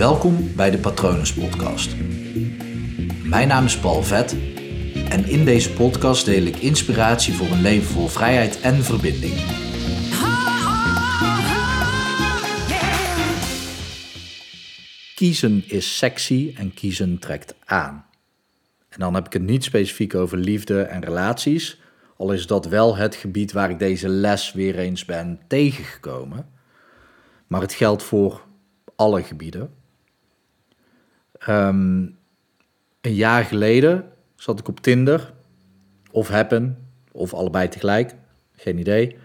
Welkom bij de Patronus Podcast. Mijn naam is Paul Vet en in deze podcast deel ik inspiratie voor een leven vol vrijheid en verbinding. Kiezen is sexy en kiezen trekt aan. En dan heb ik het niet specifiek over liefde en relaties, al is dat wel het gebied waar ik deze les weer eens ben tegengekomen. Maar het geldt voor alle gebieden. Ehm, een jaar geleden zat ik op Tinder, of Happen, of allebei tegelijk, geen idee.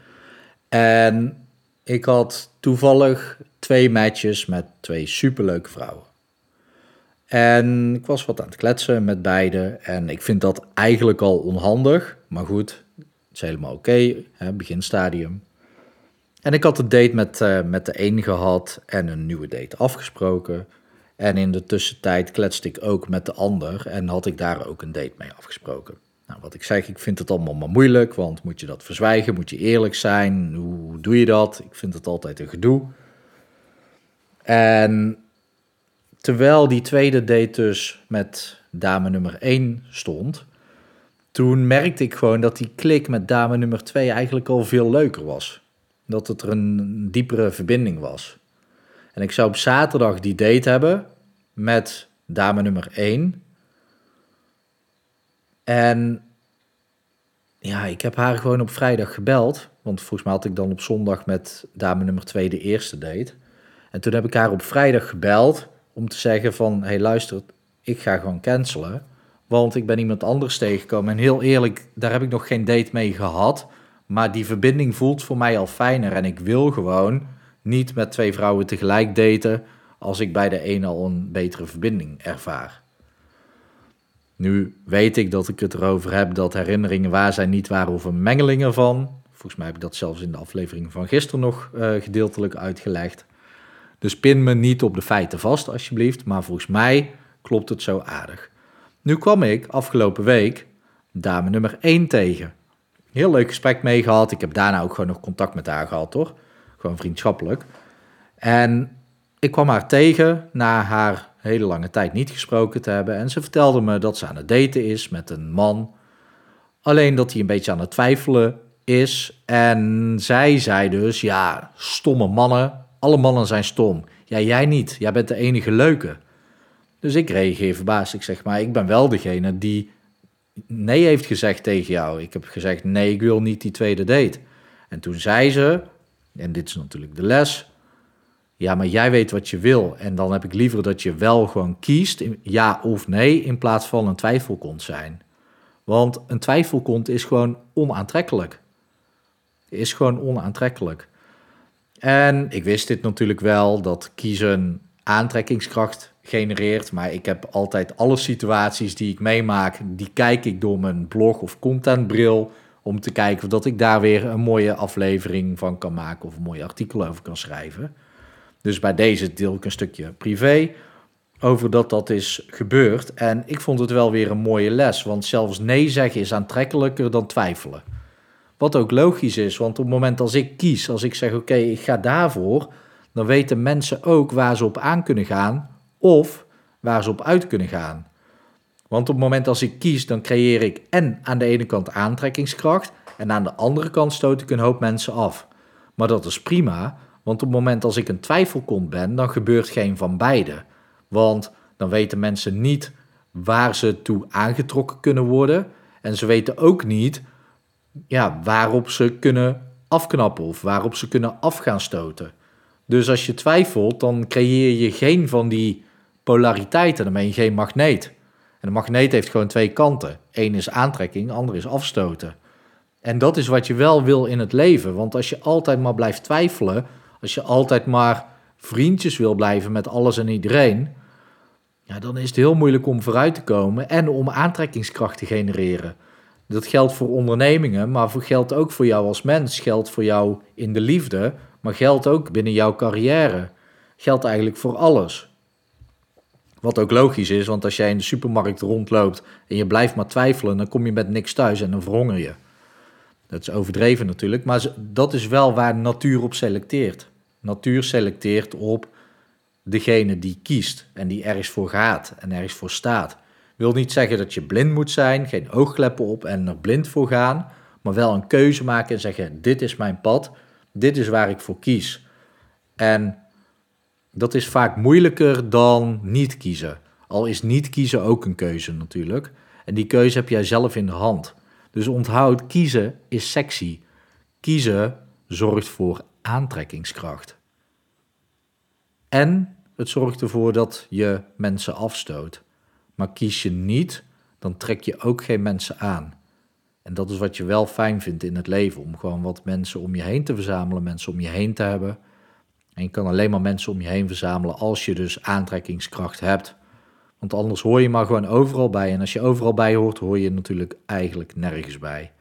En ik had toevallig twee matches met twee superleuke vrouwen. En ik was wat aan het kletsen met beide. En ik vind dat eigenlijk al onhandig. Maar goed, het is helemaal oké. beginstadium. En ik had een date met, uh, met de een gehad en een nieuwe date afgesproken. En in de tussentijd kletste ik ook met de ander en had ik daar ook een date mee afgesproken. Nou, wat ik zeg, ik vind het allemaal maar moeilijk, want moet je dat verzwijgen? Moet je eerlijk zijn? Hoe doe je dat? Ik vind het altijd een gedoe. En terwijl die tweede date dus met dame nummer 1 stond, toen merkte ik gewoon dat die klik met dame nummer 2 eigenlijk al veel leuker was. Dat het er een diepere verbinding was. En ik zou op zaterdag die date hebben met dame nummer 1. En ja, ik heb haar gewoon op vrijdag gebeld. Want volgens mij had ik dan op zondag met dame nummer 2 de eerste date. En toen heb ik haar op vrijdag gebeld om te zeggen van... hey, luister, ik ga gewoon cancelen. Want ik ben iemand anders tegengekomen. En heel eerlijk, daar heb ik nog geen date mee gehad. Maar die verbinding voelt voor mij al fijner. En ik wil gewoon niet met twee vrouwen tegelijk daten als ik bij de ene al een betere verbinding ervaar. Nu weet ik dat ik het erover heb dat herinneringen waar zijn, niet waar of een mengeling ervan. Volgens mij heb ik dat zelfs in de aflevering van gisteren nog uh, gedeeltelijk uitgelegd. Dus pin me niet op de feiten vast, alsjeblieft. Maar volgens mij klopt het zo aardig. Nu kwam ik afgelopen week dame nummer 1 tegen. Heel leuk gesprek mee gehad. Ik heb daarna ook gewoon nog contact met haar gehad, hoor. Gewoon vriendschappelijk. En ik kwam haar tegen na haar hele lange tijd niet gesproken te hebben. En ze vertelde me dat ze aan het daten is met een man. Alleen dat hij een beetje aan het twijfelen is. En zij zei dus: Ja, stomme mannen. Alle mannen zijn stom. Ja, jij niet. Jij bent de enige leuke. Dus ik reageer verbaasd. Ik zeg maar: Ik ben wel degene die nee heeft gezegd tegen jou. Ik heb gezegd: Nee, ik wil niet die tweede date. En toen zei ze: En dit is natuurlijk de les ja, maar jij weet wat je wil. En dan heb ik liever dat je wel gewoon kiest, ja of nee, in plaats van een twijfelkont zijn. Want een twijfelkont is gewoon onaantrekkelijk. Is gewoon onaantrekkelijk. En ik wist dit natuurlijk wel, dat kiezen aantrekkingskracht genereert. Maar ik heb altijd alle situaties die ik meemaak, die kijk ik door mijn blog of contentbril. Om te kijken of dat ik daar weer een mooie aflevering van kan maken of een mooie artikel over kan schrijven. Dus bij deze deel ik een stukje privé over dat dat is gebeurd. En ik vond het wel weer een mooie les, want zelfs nee zeggen is aantrekkelijker dan twijfelen. Wat ook logisch is, want op het moment als ik kies, als ik zeg oké, ik ga daarvoor, dan weten mensen ook waar ze op aan kunnen gaan of waar ze op uit kunnen gaan. Want op het moment als ik kies, dan creëer ik en aan de ene kant aantrekkingskracht en aan de andere kant stoot ik een hoop mensen af. Maar dat is prima, want op het moment als ik een twijfelkont ben, dan gebeurt geen van beide. Want dan weten mensen niet waar ze toe aangetrokken kunnen worden. En ze weten ook niet ja, waarop ze kunnen afknappen of waarop ze kunnen af gaan stoten. Dus als je twijfelt, dan creëer je geen van die polariteiten. Dan ben je geen magneet. En een magneet heeft gewoon twee kanten. Eén is aantrekking, ander is afstoten. En dat is wat je wel wil in het leven. Want als je altijd maar blijft twijfelen, als je altijd maar vriendjes wil blijven met alles en iedereen, ja, dan is het heel moeilijk om vooruit te komen en om aantrekkingskracht te genereren. Dat geldt voor ondernemingen, maar geldt ook voor jou als mens, geldt voor jou in de liefde, maar geldt ook binnen jouw carrière. Geldt eigenlijk voor alles. Wat ook logisch is, want als jij in de supermarkt rondloopt en je blijft maar twijfelen, dan kom je met niks thuis en dan verhonger je. Dat is overdreven natuurlijk, maar dat is wel waar natuur op selecteert. Natuur selecteert op degene die kiest en die ergens voor gaat en ergens voor staat. Wil niet zeggen dat je blind moet zijn, geen oogkleppen op en er blind voor gaan, maar wel een keuze maken en zeggen: dit is mijn pad, dit is waar ik voor kies. En dat is vaak moeilijker dan niet kiezen. Al is niet kiezen ook een keuze natuurlijk. En die keuze heb jij zelf in de hand. Dus onthoud, kiezen is sexy. Kiezen zorgt voor aantrekkingskracht. En het zorgt ervoor dat je mensen afstoot. Maar kies je niet, dan trek je ook geen mensen aan. En dat is wat je wel fijn vindt in het leven, om gewoon wat mensen om je heen te verzamelen, mensen om je heen te hebben. En je kan alleen maar mensen om je heen verzamelen als je dus aantrekkingskracht hebt. Want anders hoor je maar gewoon overal bij. En als je overal bij hoort, hoor je natuurlijk eigenlijk nergens bij.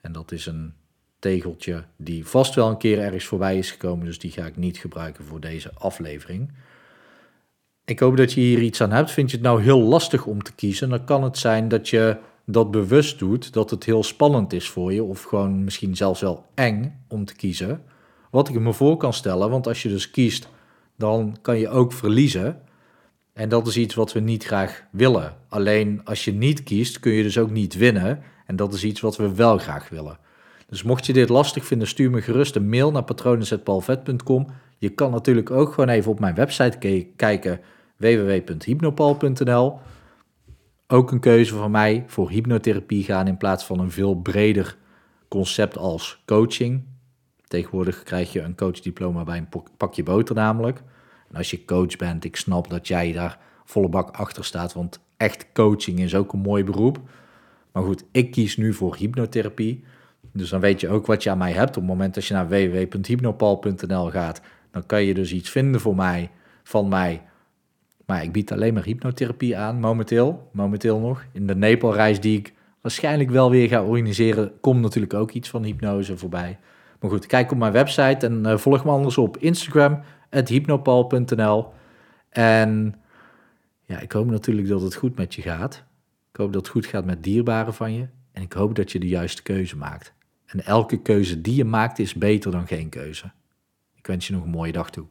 En dat is een tegeltje die vast wel een keer ergens voorbij is gekomen. Dus die ga ik niet gebruiken voor deze aflevering. Ik hoop dat je hier iets aan hebt. Vind je het nou heel lastig om te kiezen? Dan kan het zijn dat je dat bewust doet, dat het heel spannend is voor je. Of gewoon misschien zelfs wel eng om te kiezen. Wat ik me voor kan stellen, want als je dus kiest, dan kan je ook verliezen. En dat is iets wat we niet graag willen. Alleen als je niet kiest, kun je dus ook niet winnen. En dat is iets wat we wel graag willen. Dus mocht je dit lastig vinden, stuur me gerust een mail naar patronen.paulvet.com. Je kan natuurlijk ook gewoon even op mijn website kijken, www.hypnopal.nl. Ook een keuze van mij voor hypnotherapie gaan in plaats van een veel breder concept als coaching. Tegenwoordig krijg je een coachdiploma bij een pakje boter namelijk. En als je coach bent, ik snap dat jij daar volle bak achter staat, want echt coaching is ook een mooi beroep. Maar goed, ik kies nu voor hypnotherapie. Dus dan weet je ook wat je aan mij hebt. Op het moment dat je naar www.hypnopal.nl gaat, dan kan je dus iets vinden voor mij, van mij. Maar ik bied alleen maar hypnotherapie aan, momenteel. Momenteel nog. In de Nepal-reis die ik waarschijnlijk wel weer ga organiseren, komt natuurlijk ook iets van hypnose voorbij. Maar goed, kijk op mijn website en uh, volg me anders op Instagram, hypnopal.nl. En ja, ik hoop natuurlijk dat het goed met je gaat. Ik hoop dat het goed gaat met dierbaren van je. En ik hoop dat je de juiste keuze maakt. En elke keuze die je maakt is beter dan geen keuze. Ik wens je nog een mooie dag toe.